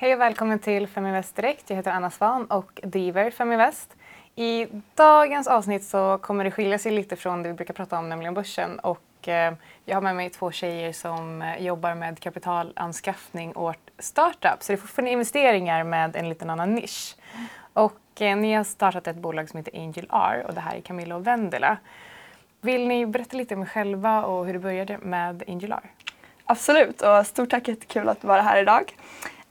Hej och välkommen till Feminvest Direkt. Jag heter Anna Svan och driver Feminvest. I dagens avsnitt så kommer det skilja sig lite från det vi brukar prata om, nämligen börsen. Och, eh, jag har med mig två tjejer som eh, jobbar med kapitalanskaffning åt startups. Så det är fortfarande investeringar med en liten annan nisch. Och, eh, ni har startat ett bolag som heter Angel R och det här är Camilla och Vendela. Vill ni berätta lite om er själva och hur det började med Angel R? Absolut och stort tack, jättekul att vara här idag.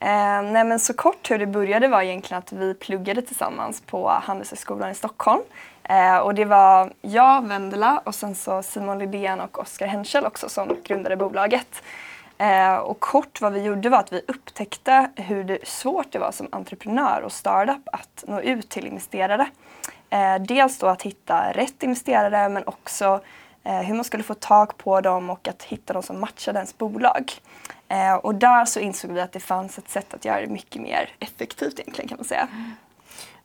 Eh, nej men så kort hur det började var egentligen att vi pluggade tillsammans på Handelshögskolan i Stockholm. Eh, och det var jag, Vendela och sen så Simon Lidén och Oskar Henschel också som grundade bolaget. Eh, och kort vad vi gjorde var att vi upptäckte hur det, svårt det var som entreprenör och startup att nå ut till investerare. Eh, dels då att hitta rätt investerare men också eh, hur man skulle få tag på dem och att hitta de som matchade ens bolag. Eh, och där så insåg vi att det fanns ett sätt att göra det mycket mer effektivt egentligen kan man säga.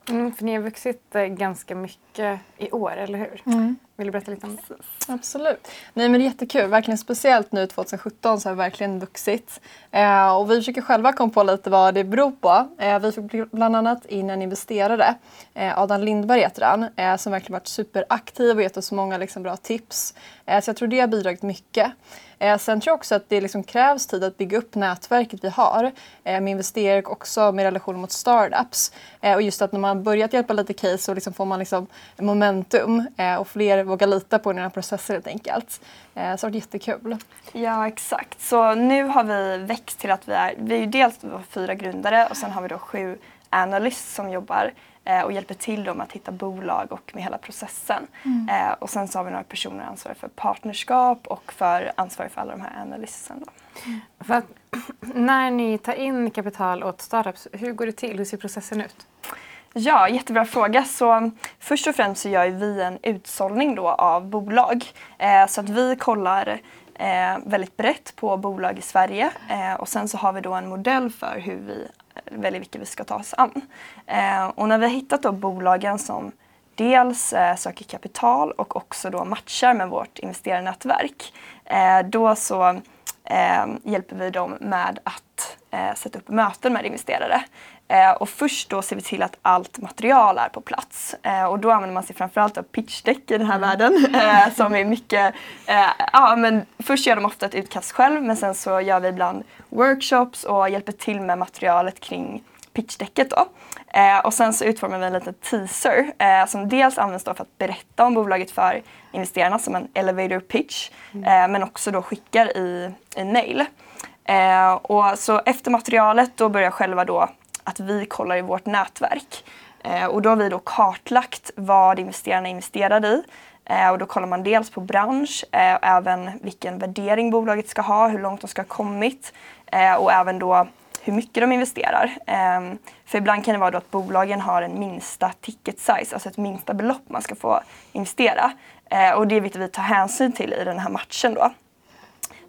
Mm, för ni har vuxit eh, ganska mycket i år, eller hur? Mm. Vill du berätta lite om det? Absolut. Nej, men det är jättekul. Verkligen speciellt nu 2017 så har vi verkligen vuxit. Eh, och vi försöker själva komma på lite vad det beror på. Eh, vi fick bland annat in en investerare, eh, Adam Lindberg heter han, eh, som verkligen varit superaktiv och gett oss många liksom, bra tips. Eh, så jag tror det har bidragit mycket. Eh, sen tror jag också att det liksom krävs tid att bygga upp nätverket vi har eh, med investerare och också med relation mot startups. Eh, och just att när man börjat hjälpa lite case så liksom får man liksom momentum eh, och fler vågar lita på den här processen helt enkelt. Eh, så det har varit jättekul. Ja exakt. Så nu har vi växt till att vi är, vi är dels fyra grundare och sen har vi då sju analysts som jobbar och hjälper till dem att hitta bolag och med hela processen. Mm. Eh, och sen så har vi några personer ansvariga för partnerskap och för ansvariga för alla de här analysen. Mm. Att, när ni tar in kapital åt startups, hur går det till? Hur ser processen ut? Ja, jättebra fråga. Så först och främst så gör vi en utsållning då av bolag. Eh, så att vi kollar eh, väldigt brett på bolag i Sverige eh, och sen så har vi då en modell för hur vi väljer vilka vi ska ta oss an. Eh, och när vi har hittat då bolagen som dels eh, söker kapital och också då matchar med vårt investerarnätverk, eh, då så eh, hjälper vi dem med att eh, sätta upp möten med investerare. Eh, och först då ser vi till att allt material är på plats. Eh, och då använder man sig framförallt av pitchdeck i den här mm. världen. Eh, som är mycket, eh, ja men först gör de ofta ett utkast själv men sen så gör vi ibland workshops och hjälper till med materialet kring pitchdäcket då. Eh, och sen så utformar vi en liten teaser eh, som dels används då för att berätta om bolaget för investerarna som en elevator pitch mm. men också då skickar i, i mail. och så efter materialet då börjar själva då att vi kollar i vårt nätverk. Eh, och då har vi då kartlagt vad investerarna investerade i. Eh, och då kollar man dels på bransch, eh, även vilken värdering bolaget ska ha, hur långt de ska ha kommit och även då hur mycket de investerar. Ehm, för ibland kan det vara då att bolagen har en minsta ticket size, alltså ett minsta belopp man ska få investera. Och det är viktigt att vi tar hänsyn till i den här matchen då.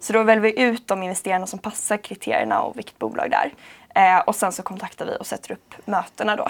Så då väljer vi ut de investerarna som passar kriterierna och vilket bolag det är. Eh, och sen så kontaktar vi och sätter upp mötena då.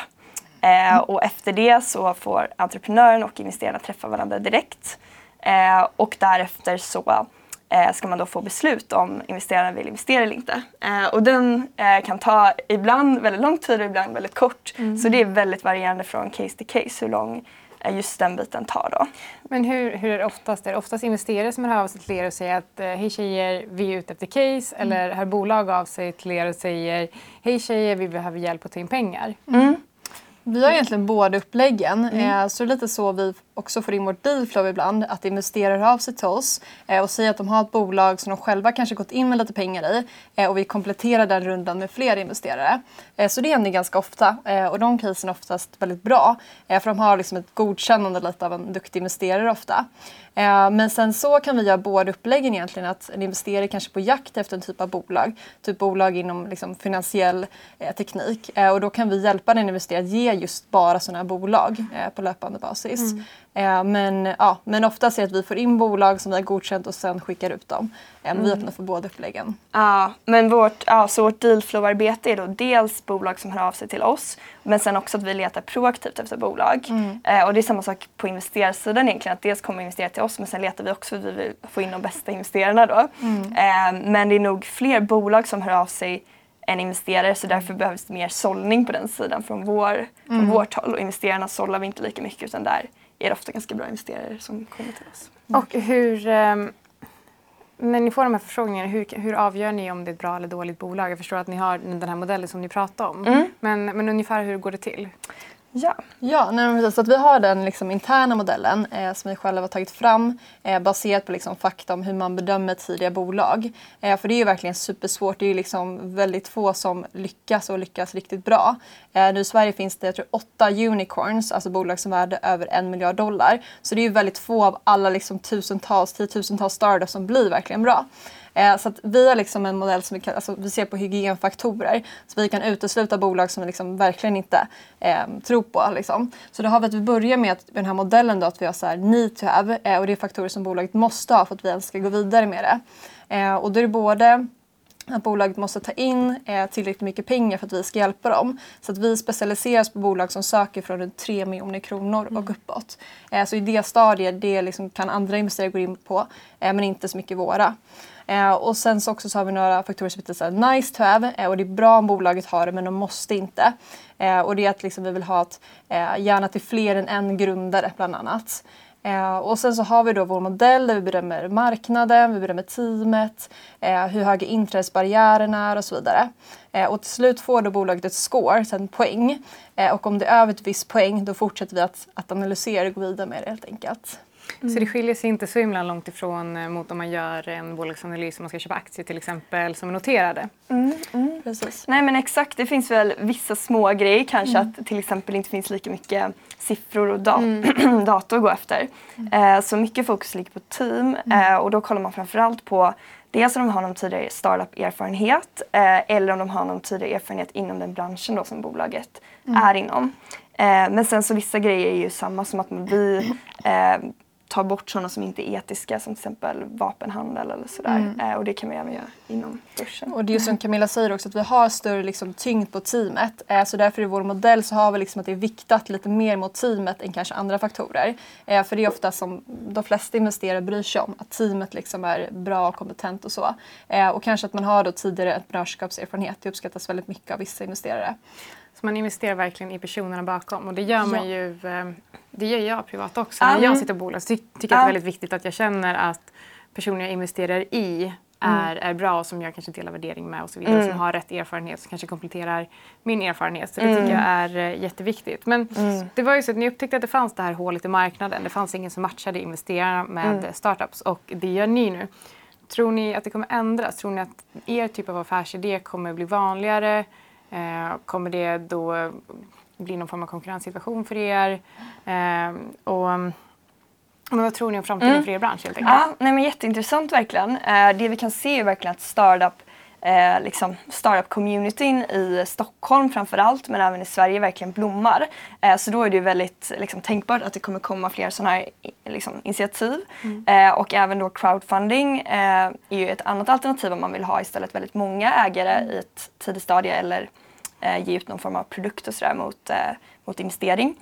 Eh, och efter det så får entreprenören och investerarna träffa varandra direkt. Eh, och därefter så eh, ska man då få beslut om investerarna vill investera eller inte. Eh, och den eh, kan ta ibland väldigt lång tid och ibland väldigt kort. Mm. Så det är väldigt varierande från case till case hur lång just den biten tar då. Men hur, hur är det oftast? Är det oftast investerare som hör av sig till er och säger att eh, hej tjejer, vi är ute efter case mm. eller hör bolag av sig till er och säger hej tjejer, vi behöver hjälp att ta in pengar? Mm. Vi har egentligen båda uppläggen. Mm. Eh, så det är lite så vi också får in vårt dealflow ibland. Att investerare hör av sig till oss eh, och säger att de har ett bolag som de själva kanske gått in med lite pengar i eh, och vi kompletterar den rundan med fler investerare. Så det händer ganska ofta och de casen är oftast väldigt bra för de har liksom ett godkännande lite av en duktig investerare ofta. Eh, men sen så kan vi göra båda uppläggen egentligen. Att en investerare kanske på jakt efter en typ av bolag. Typ bolag inom liksom finansiell eh, teknik. Eh, och då kan vi hjälpa den investerare att ge just bara sådana här bolag på löpande basis. Mm. Mm. Eh, men, ja, men oftast är det att vi får in bolag som vi har godkänt och sen skickar ut dem. Eh, mm. Vi öppnar för båda uppläggen. Ja, men vårt, ja, så vårt dealflow-arbete är då dels bolag som hör av sig till oss men sen också att vi letar proaktivt efter bolag. Mm. Eh, och det är samma sak på investerarsidan egentligen. Att dels kommer investerare till oss men sen letar vi också för att vi vill få in de bästa investerarna då. Mm. Men det är nog fler bolag som hör av sig en investerare så därför behövs det mer sållning på den sidan från, vår, från Mm. vårt håll och investerarna sållar vi inte lika mycket utan där är det ofta ganska bra investerare som kommer till oss. Och hur, ehm, när ni får de här förfrågningarna, hur, hur avgör ni om det är ett bra eller dåligt bolag? Jag förstår att ni har den här modellen som ni pratar om. Mm. Men, men ungefär hur går det till? Ja. Ja, nej, precis. Så att vi har den liksom, interna modellen eh, som vi själva har tagit fram eh, baserat på liksom, fakta om hur man bedömer tidiga bolag. Eh, för det är ju verkligen supersvårt. Det är ju liksom väldigt få som lyckas och lyckas riktigt bra. Eh, nu i Sverige finns det jag tror, åtta unicorns, alltså bolag som är värde över en miljard dollar. Så det är ju väldigt få av alla liksom, tusentals, tiotusentals startups som blir verkligen bra. Eh, Så att vi har liksom en modell som vi, kan, alltså vi ser på hygienfaktorer. Så vi kan utesluta bolag som vi liksom verkligen inte eh, tror på. Liksom. Så då har vi att vi börjar med, att, med den här modellen då, att vi har så här need to have eh, och det är faktorer som bolaget måste ha för att vi ens ska gå vidare med det. Eh, och då är det både att bolaget måste ta in eh, tillräckligt mycket pengar för att vi ska hjälpa dem. Så att vi oss på bolag som söker från runt 3 miljoner kronor och uppåt. Eh, så i det stadiet det liksom kan andra investerare gå in på, eh, men inte så mycket våra. Eh, och sen så också så har vi några faktorer som heter så här, nice to have eh, och det är bra om bolaget har det men de måste inte. Eh, och det är att liksom, vi vill ha ett, gärna till fler än en grundare bland annat. Eh, och sen så har vi då vår modell där vi bedömer marknaden, vi bedömer teamet, eh, hur höga inträdesbarriärerna är och så vidare. Eh, och till slut får då bolaget ett score, sen poäng. Eh, och om det är över ett visst poäng då fortsätter vi att, att analysera och gå vidare med det helt enkelt. Så det skiljer sig inte så himla långt ifrån eh, mot om man gör en bolagsanalys om man ska köpa aktier till exempel som är noterade. Precis. Nej men exakt, det finns väl vissa små grejer kanske att till exempel inte finns lika mycket siffror och da- data att gå efter. Eh, så mycket fokus ligger på team eh, och då kollar man framförallt på dels om de har någon tidigare startup-erfarenhet eh, eller om de har någon tidigare erfarenhet inom den branschen då som bolaget är inom. Eh, men sen så vissa grejer är ju samma som att vi tar bort sådana som inte är etiska som till exempel vapenhandel eller sådär. Eh, och det kan vi även göra inom börsen. Och det är ju som Camilla säger också att vi har större liksom, tyngd på teamet. Eh, så därför i vår modell så har vi liksom att det är viktat lite mer mot teamet än kanske andra faktorer. Eh, för det är ofta som de flesta investerare bryr sig om, att teamet liksom är bra och kompetent och så. Eh, och kanske att man har då tidigare entreprenörskapserfarenhet. Det uppskattas väldigt mycket av vissa investerare. Så man investerar verkligen i personerna bakom och det gör man Ja. ju, eh, det gör jag privat också. När jag Mm. sitter på bolag så ty- tycker jag att det är väldigt viktigt att jag känner att personer jag investerar i är, är bra och som jag kanske delar värdering med och så vidare. Mm. Som har rätt erfarenhet som kanske kompletterar min erfarenhet. Så det tycker jag är eh, jätteviktigt. Men det var ju så att ni upptäckte att det fanns det här hålet i marknaden. Det fanns ingen som matchade investerarna med eh, startups och det gör ni nu. Tror ni att det kommer ändras? Tror ni att er typ av affärsidé kommer bli vanligare? Eh, kommer det då bli någon form av konkurrenssituation för er? Eh, och, men vad tror ni om framtiden för er bransch helt enkelt? Ja, nej men jätteintressant verkligen. Eh, det vi kan se är verkligen att startup, eh, liksom startup-communityn i Stockholm framför allt men även i Sverige verkligen blommar. Eh, så då är det ju väldigt liksom, tänkbart att det kommer komma fler sådana här liksom, initiativ. Eh, och även då crowdfunding eh, är ju ett annat alternativ om man vill ha istället väldigt många ägare i ett tidigt stadie eller eh, ge ut någon form av produkt och sådär mot, eh, mot investering.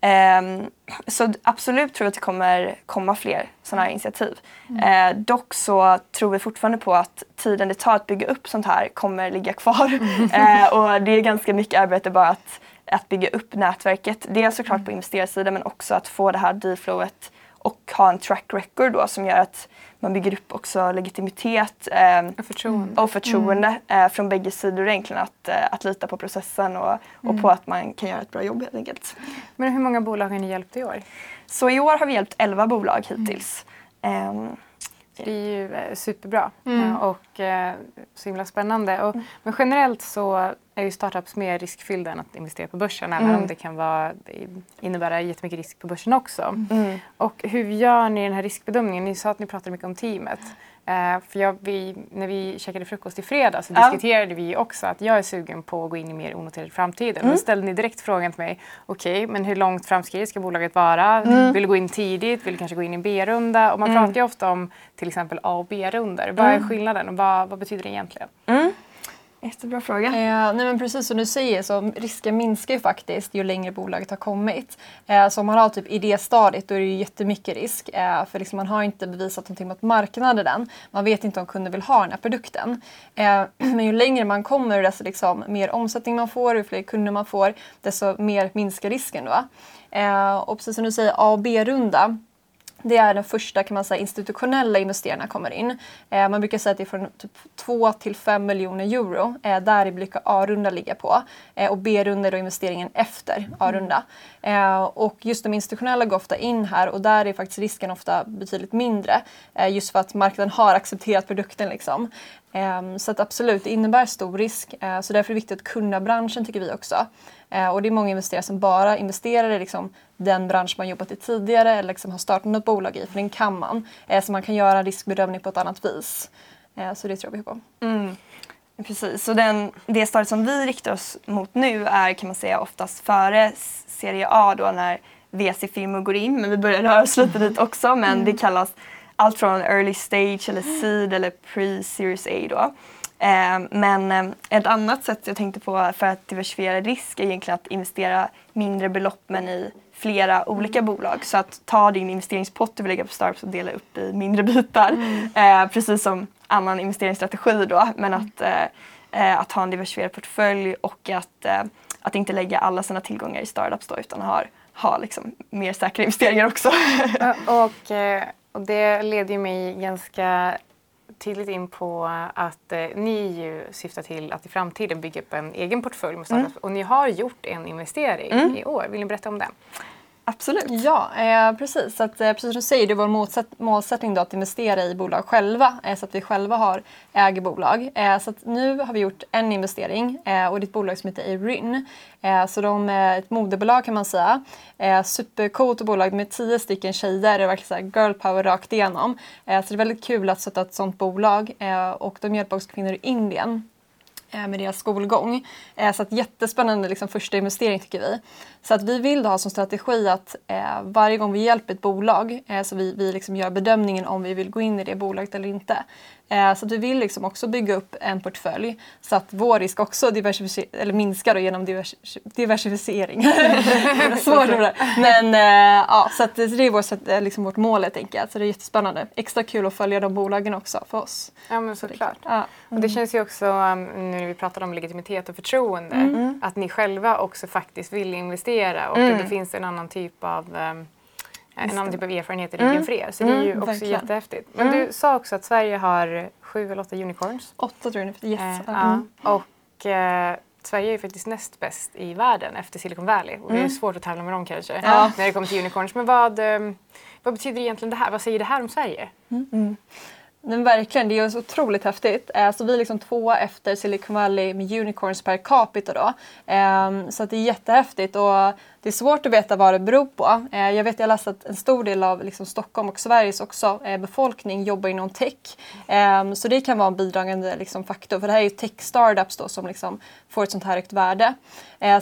Ehm, så absolut tror jag att det kommer komma fler sådana här initiativ. Eh, dock så tror vi fortfarande på att tiden det tar att bygga upp sånt här kommer ligga kvar. eh, och det är ganska mycket arbete bara att, att bygga upp nätverket. Dels såklart på investerarsidan men också att få det här dealflowet och ha en track record då som gör att man bygger upp också legitimitet ehm, Och förtroende. och förtroende eh, från bägge sidor egentligen att, eh, att lita på processen och, och på att man kan göra ett bra jobb helt enkelt. Men hur många bolag har ni hjälpt i år? Så i år har vi hjälpt 11 bolag hittills. Det är ju eh, superbra eh, och eh, så himla spännande. Och, Men generellt så är ju startups mer riskfyllda än att investera på börsen även om det kan vara, innebära jättemycket risk på börsen också. Och hur gör ni den här riskbedömningen? Ni sa att ni pratade mycket om teamet. Eh, för jag, vi, när vi käkade frukost i fredags så Ja. diskuterade vi också att jag är sugen på att gå in i mer onoterad framtiden. Och då ställde ni direkt frågan till mig, okej men hur långt framskridet ska bolaget vara? Vill du gå in tidigt? Vill du kanske gå in i en B-runda? Och man pratar ju ofta om till exempel A och B-runder. Vad är skillnaden och vad, vad betyder det egentligen? Jättebra fråga. Eh, nej men precis som du säger så risken minskar ju faktiskt ju längre bolaget har kommit. Eh, så om man har typ idéstadiet då är det ju jättemycket risk. Eh, för liksom man har inte bevisat någonting mot marknaden än. Man vet inte om kunder vill ha den här produkten. Eh, men ju längre man kommer desto liksom mer omsättning man får, ju fler kunder man får, desto mer minskar risken. Då. Eh, och precis som du säger, A och B-runda det är den första kan man säga, institutionella investerarna kommer in. Eh, man brukar säga att det är från typ 2 till 5 miljoner euro. Eh, där brukar A-runda ligga på. Eh, och B-runda är då investeringen efter A-runda. Eh, och just de institutionella går ofta in här och där är faktiskt risken ofta betydligt mindre. Eh, just för att marknaden har accepterat produkten. Liksom. Eh, så att absolut, det innebär stor risk. Eh, så därför är det viktigt att kunna branschen tycker vi också. Eh, och det är många investerare som bara investerar i liksom den bransch man jobbat i tidigare eller liksom har startat något bolag i, för den kan man. Eh, så man kan göra riskbedömning på ett annat vis. Eh, så det tror vi på. Mm. Precis, så den, det stadiet som vi riktar oss mot nu är kan man säga oftast före serie A då när VC-firmor går in, men vi börjar röra oss lite dit också. Men mm. det kallas allt från early stage eller seed eller pre-series A då. Eh, men eh, ett annat sätt jag tänkte på för att diversifiera risk är egentligen att investera mindre belopp men i flera olika bolag. Så att ta din investeringspott du vill lägga på startups och dela upp i mindre bitar. Mm. Eh, precis som annan investeringsstrategi då. Men att, att ha en diversifierad portfölj och att, att inte lägga alla sina tillgångar i startups då utan ha, ha liksom mer säkra investeringar också. och, och det leder ju mig ganska tydligt in på att eh, ni ju syftar till att i framtiden bygga upp en egen portfölj med startups mm. och ni har gjort en investering mm. i år. Vill ni berätta om den? Absolut. Ja, eh, precis. Så att, eh, precis som du säger, det är vår målsätt målsättning då att investera i bolag själva eh, så att vi själva har, äger bolag. Eh, så nu har vi gjort en investering eh, och det är ett bolag som heter Erin. Eh, så de är ett moderbolag kan man säga. Eh, supercoolt bolag med tio stycken tjejer. Det är verkligen så girl power rakt igenom. Eh, så det är väldigt kul att sätta ett sådant bolag eh, och de hjälper också kvinnor i Indien med deras skolgång. Eh, så att jättespännande liksom, första investering tycker vi. Så att vi vill ha som strategi att eh, varje gång vi hjälper ett bolag eh, så vi, vi liksom gör bedömningen om vi vill gå in i det bolaget eller inte. Eh, så att vi vill liksom också bygga upp en portfölj så att vår risk också eller minskar då genom divers diversifiering. Svårt ord Men eh, ja, så att det är vår, eh, liksom vårt mål helt enkelt. Så det är jättespännande. Extra kul att följa de bolagen också för oss. Ja men såklart. Ja. Mm. Och det känns ju också um, nu när vi pratar om legitimitet och förtroende mm. att ni själva också faktiskt vill investera och mm. det finns en annan typ av um, en annan typ av erfarenhet i ryggen mm. för er. Så det är ju mm, också verkligen. jättehäftigt. Men mm. du sa också att Sverige har sju eller åtta unicorns. Åtta tror jag yes. Eh, ja. Och eh, Sverige är faktiskt näst bäst i världen efter Silicon Valley. Och det är mm. svårt att tävla med dem kanske ja. när det kommer till unicorns. Men vad, eh, vad betyder egentligen det här? Vad säger det här om Sverige? Men verkligen, det är så otroligt häftigt. Eh, så vi är liksom tvåa efter Silicon Valley med unicorns per capita då. Ehm, så det är jättehäftigt och det är svårt att veta vad det beror på. Eh, jag vet jag läste att en stor del av liksom Stockholm och Sveriges också eh, befolkning jobbar inom tech. Ehm, så det kan vara en bidragande liksom faktor för det här är ju tech startups då som liksom får ett sånt här högt värde.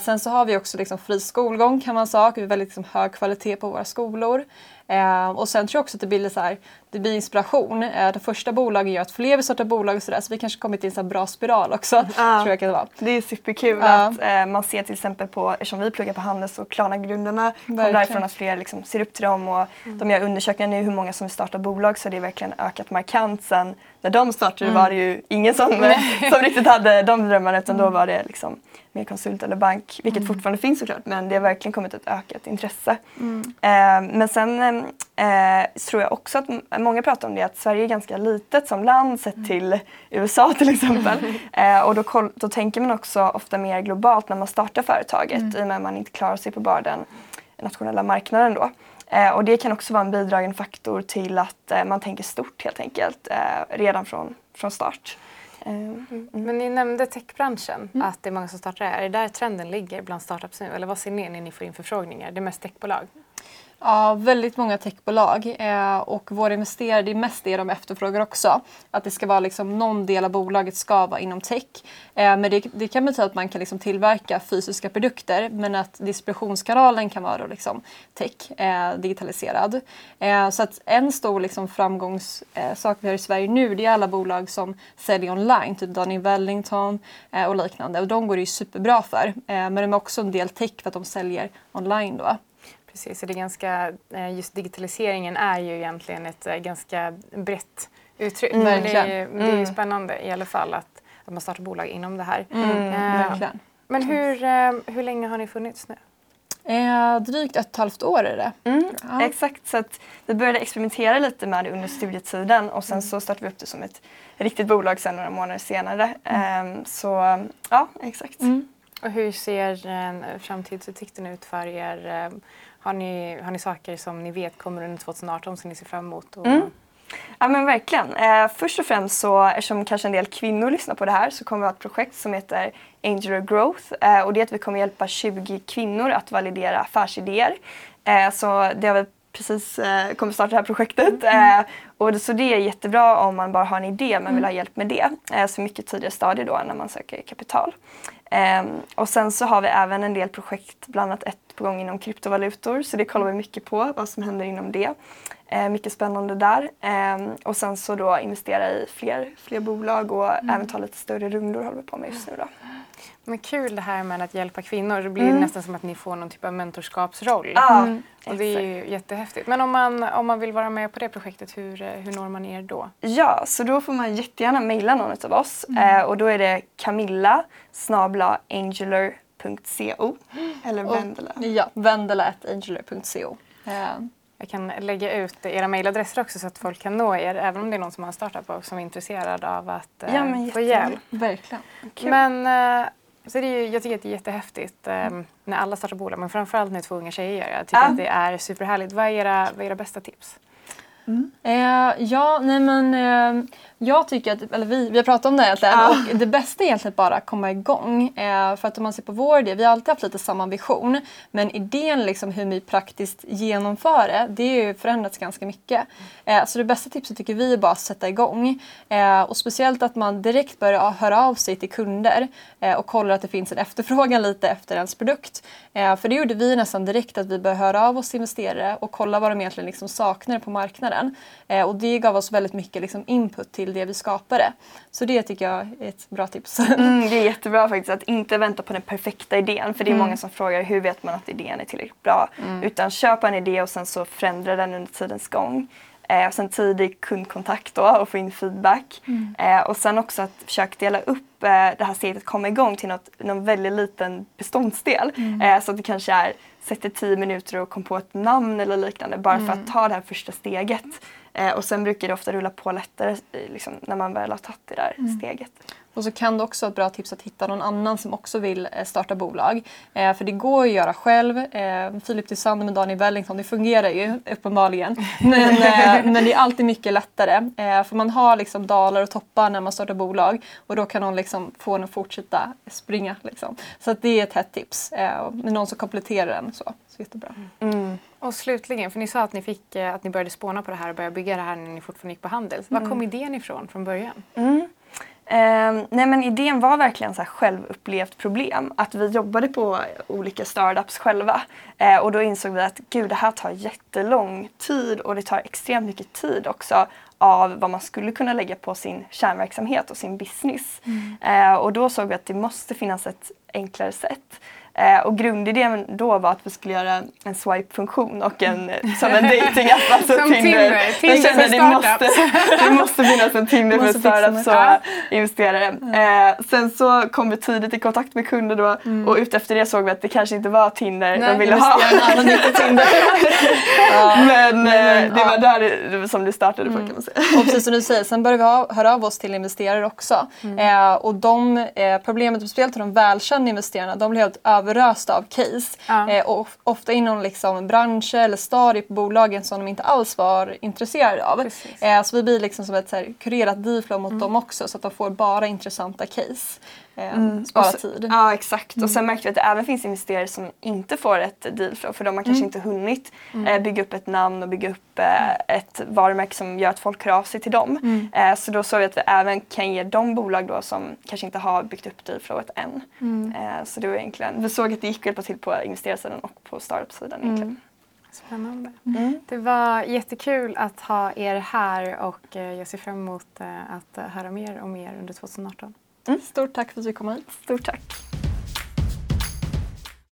Sen så har vi också liksom fri skolgång kan man säga. Vi har väldigt liksom hög kvalitet på våra skolor. Eh, och sen tror jag också att det blir, så här, det blir inspiration. Eh, det första bolagen gör att fler vill starta bolag och sådär så vi kanske kommit i en så bra spiral också. Ja. tror jag kan det, vara. det är superkul ja. att eh, man ser till exempel på, eftersom vi pluggar på Handels och Klarna-grundarna kommer därifrån att fler liksom ser upp till dem och mm. de gör undersökningar nu hur många som vill starta bolag så det har verkligen ökat markant sen när de startade mm. var det ju ingen som, som riktigt hade de drömmarna utan mm. då var det liksom mer konsult eller bank, vilket mm. fortfarande finns såklart men det har verkligen kommit ett ökat intresse. Mm. Eh, men sen eh, tror jag också att många pratar om det att Sverige är ganska litet som land sett mm. till USA till exempel. eh, och då, då tänker man också ofta mer globalt när man startar företaget mm. i och med att man inte klarar sig på bara den nationella marknaden då. Eh, och det kan också vara en bidragande faktor till att eh, man tänker stort helt enkelt eh, redan från, från start. Mm. Men ni nämnde techbranschen, mm. att det är många som startar här. Är det där trenden ligger bland startups nu? Eller vad ser ni när ni får in förfrågningar? Det är mest techbolag? Ja, väldigt många techbolag eh, och våra investerare, det är mest det de efterfrågar också. Att det ska vara liksom, någon del av bolaget ska vara inom tech. Eh, men det, det, kan betyda att man kan liksom, tillverka fysiska produkter men att distributionskanalen kan vara liksom, tech, eh, digitaliserad. Eh, så att en stor liksom, framgångssak eh, vi har i Sverige nu det är alla bolag som säljer online, typ Daniel Wellington eh, och liknande. Och de går det ju superbra för. Eh, men de är också en del tech för att de säljer online då. Precis, så det är ganska, eh, just digitaliseringen är ju egentligen ett eh, ganska brett uttryck. Mm, det, är, det är mm. spännande i alla fall att, att man startar bolag inom det här. Mm, eh, men hur, hur länge har ni funnits nu? Eh, drygt ett och ett halvt år är det. Mm, ja. Exakt, så att vi började experimentera lite med det under studietiden och sen så startade vi upp det som ett riktigt bolag sen några månader senare. Mm. Eh, så ja, exakt. Mm. Och hur ser eh, framtidsutsikten ut för er? Har ni, har ni saker som ni vet kommer under 2018 som ni ser fram emot? Och... Mm. Ja men verkligen. Eh, först och främst så, eftersom kanske en del kvinnor lyssnar på det här, så kommer vi ha ett projekt som heter Angular Growth. Eh, och det är att vi kommer hjälpa 20 kvinnor att validera affärsidéer. Eh, så det har vi precis eh, kommer starta det här projektet. Mm. Eh, och så det är jättebra om man bara har en idé men vill ha mm. hjälp med det. Eh, så mycket tidigare stadie då när man söker kapital. Eh, och sen så har vi även en del projekt, bland annat ett på gång inom kryptovalutor. Så det kollar vi mycket på, vad som händer inom det. Eh, mycket spännande där. Eh, och sen så då investera i fler, fler bolag och mm. även ta lite större rundor håller vi på med just nu. Då. Men kul det här med att hjälpa kvinnor. Det blir mm. nästan som att ni får någon typ av mentorskapsroll. Mm. Och det är ju jättehäftigt. Men om man, om man vill vara med på det projektet, hur, hur når man er då? Ja, så då får man jättegärna mejla någon av oss. Mm. Eh, och då är det Camilla snabla angular.co eller Vendela. Ja, vendela.angular.co. Eh. Jag kan lägga ut era mejladresser också så att folk kan nå er även om det är någon som har en startup och som är intresserad av att eh, ja, få hjälp. Verkligen. Kul. Men eh, så det är, jag tycker att det är jättehäftigt eh, när alla startar bolag men framförallt när två unga tjejer gör det. Jag tycker ja. att det är superhärligt. Vad är era, vad är era bästa tips? Mm. Eh, ja, nej men eh, jag tycker att, eller vi, vi har pratat om det egentligen ja. och det bästa är egentligen bara att komma igång. Eh, för att om man ser på vår idé, vi har alltid haft lite samma vision men idén liksom hur vi praktiskt genomför det, det har ju förändrats ganska mycket. Eh, så det bästa tipset tycker vi är bara att sätta igång. Eh, och speciellt att man direkt börjar höra av sig till kunder eh, och kollar att det finns en efterfrågan lite efter ens produkt. För det gjorde vi nästan direkt att vi började höra av oss till investerare och kolla vad de egentligen liksom saknar på marknaden. Eh, och det gav oss väldigt mycket liksom input till det vi skapade. Så det tycker jag är ett bra tips. Mm, det är jättebra faktiskt att inte vänta på den perfekta idén. För det är mm. många som frågar hur vet man att idén är tillräckligt bra. Mm. Utan köpa en idé och sen så förändra den under tidens gång. Eh, sen tidig kundkontakt då och få in feedback. Mm. Eh, och sen också att försöka dela upp eh, det här steget att komma igång till något, någon väldigt liten beståndsdel. Mm. Eh, så att det kanske är sätter tio minuter och kom på ett namn eller liknande bara för att mm. ta det här första steget. Eh, och sen brukar det ofta rulla på lättare eh, liksom, när man väl har tagit det där mm. steget. Och så kan det också vara ett bra tips att hitta någon annan som också vill eh, starta bolag. Eh, för det går att göra själv. Eh, Filip Tysander med Daniel Wellington, det fungerar ju uppenbarligen. Men, eh, men det är alltid mycket lättare. Eh, för man har liksom dalar och toppar när man startar bolag och då kan någon liksom få en att fortsätta springa. Liksom. Så att det är ett hett tips. Eh, med någon som kompletterar en. Så, så jättebra. Mm. Och slutligen, för ni sa att ni, fick, att ni började spåna på det här och började bygga det här när ni fortfarande gick på Handels. Mm. Var kom idén ifrån från början? Mm. Eh, nej men idén var verkligen så här självupplevt problem. Att vi jobbade på olika startups själva. Eh, och då insåg vi att gud det här tar jättelång tid och det tar extremt mycket tid också av vad man skulle kunna lägga på sin kärnverksamhet och sin business. Mm. Eh, och då såg vi att det måste finnas ett enklare sätt. Eh, och grundidén då var att vi skulle göra en swipe-funktion och en, som en datingapp. Alltså som Tinder. Tinder, Tinder för det måste, det måste finnas en Tinder för startups och investerare. Eh, sen så kom vi tidigt i kontakt med kunder då mm. och utefter det såg vi att det kanske inte var Tinder Nej, de ville ha. Tinder. ja. Men eh, det var där det, som det startade mm. på kan man säga. Och precis som du säger, sen började vi höra av oss till investerare också. Mm. Eh, och de, eh, problemet speciellt till de välkända investerarna, de blev helt överösta av case. Ja. Eh, och ofta inom liksom branscher eller stadier på bolagen som de inte alls var intresserade av. Eh, så vi blir liksom som ett så här, kurerat dealflow mot mm. dem också så att de får bara intressanta case. Eh, Mm. spara så- tid. Ja exakt och sen märkte vi att det även finns investerare som inte får ett dealflow för de har kanske inte hunnit eh, bygga upp ett namn och bygga upp eh, ett varumärke som gör att folk hör av sig till dem. Eh, så då såg vi att vi även kan ge de bolag då som kanske inte har byggt upp dealflowet än. Eh, så det var egentligen, vi såg att det gick att hjälpa till på investerarsidan och på startup-sidan egentligen. Spännande. Mm. Det var jättekul att ha er här och eh, jag ser fram emot att höra mer om er under 2018. Stort tack för att du kom hit. Stort tack!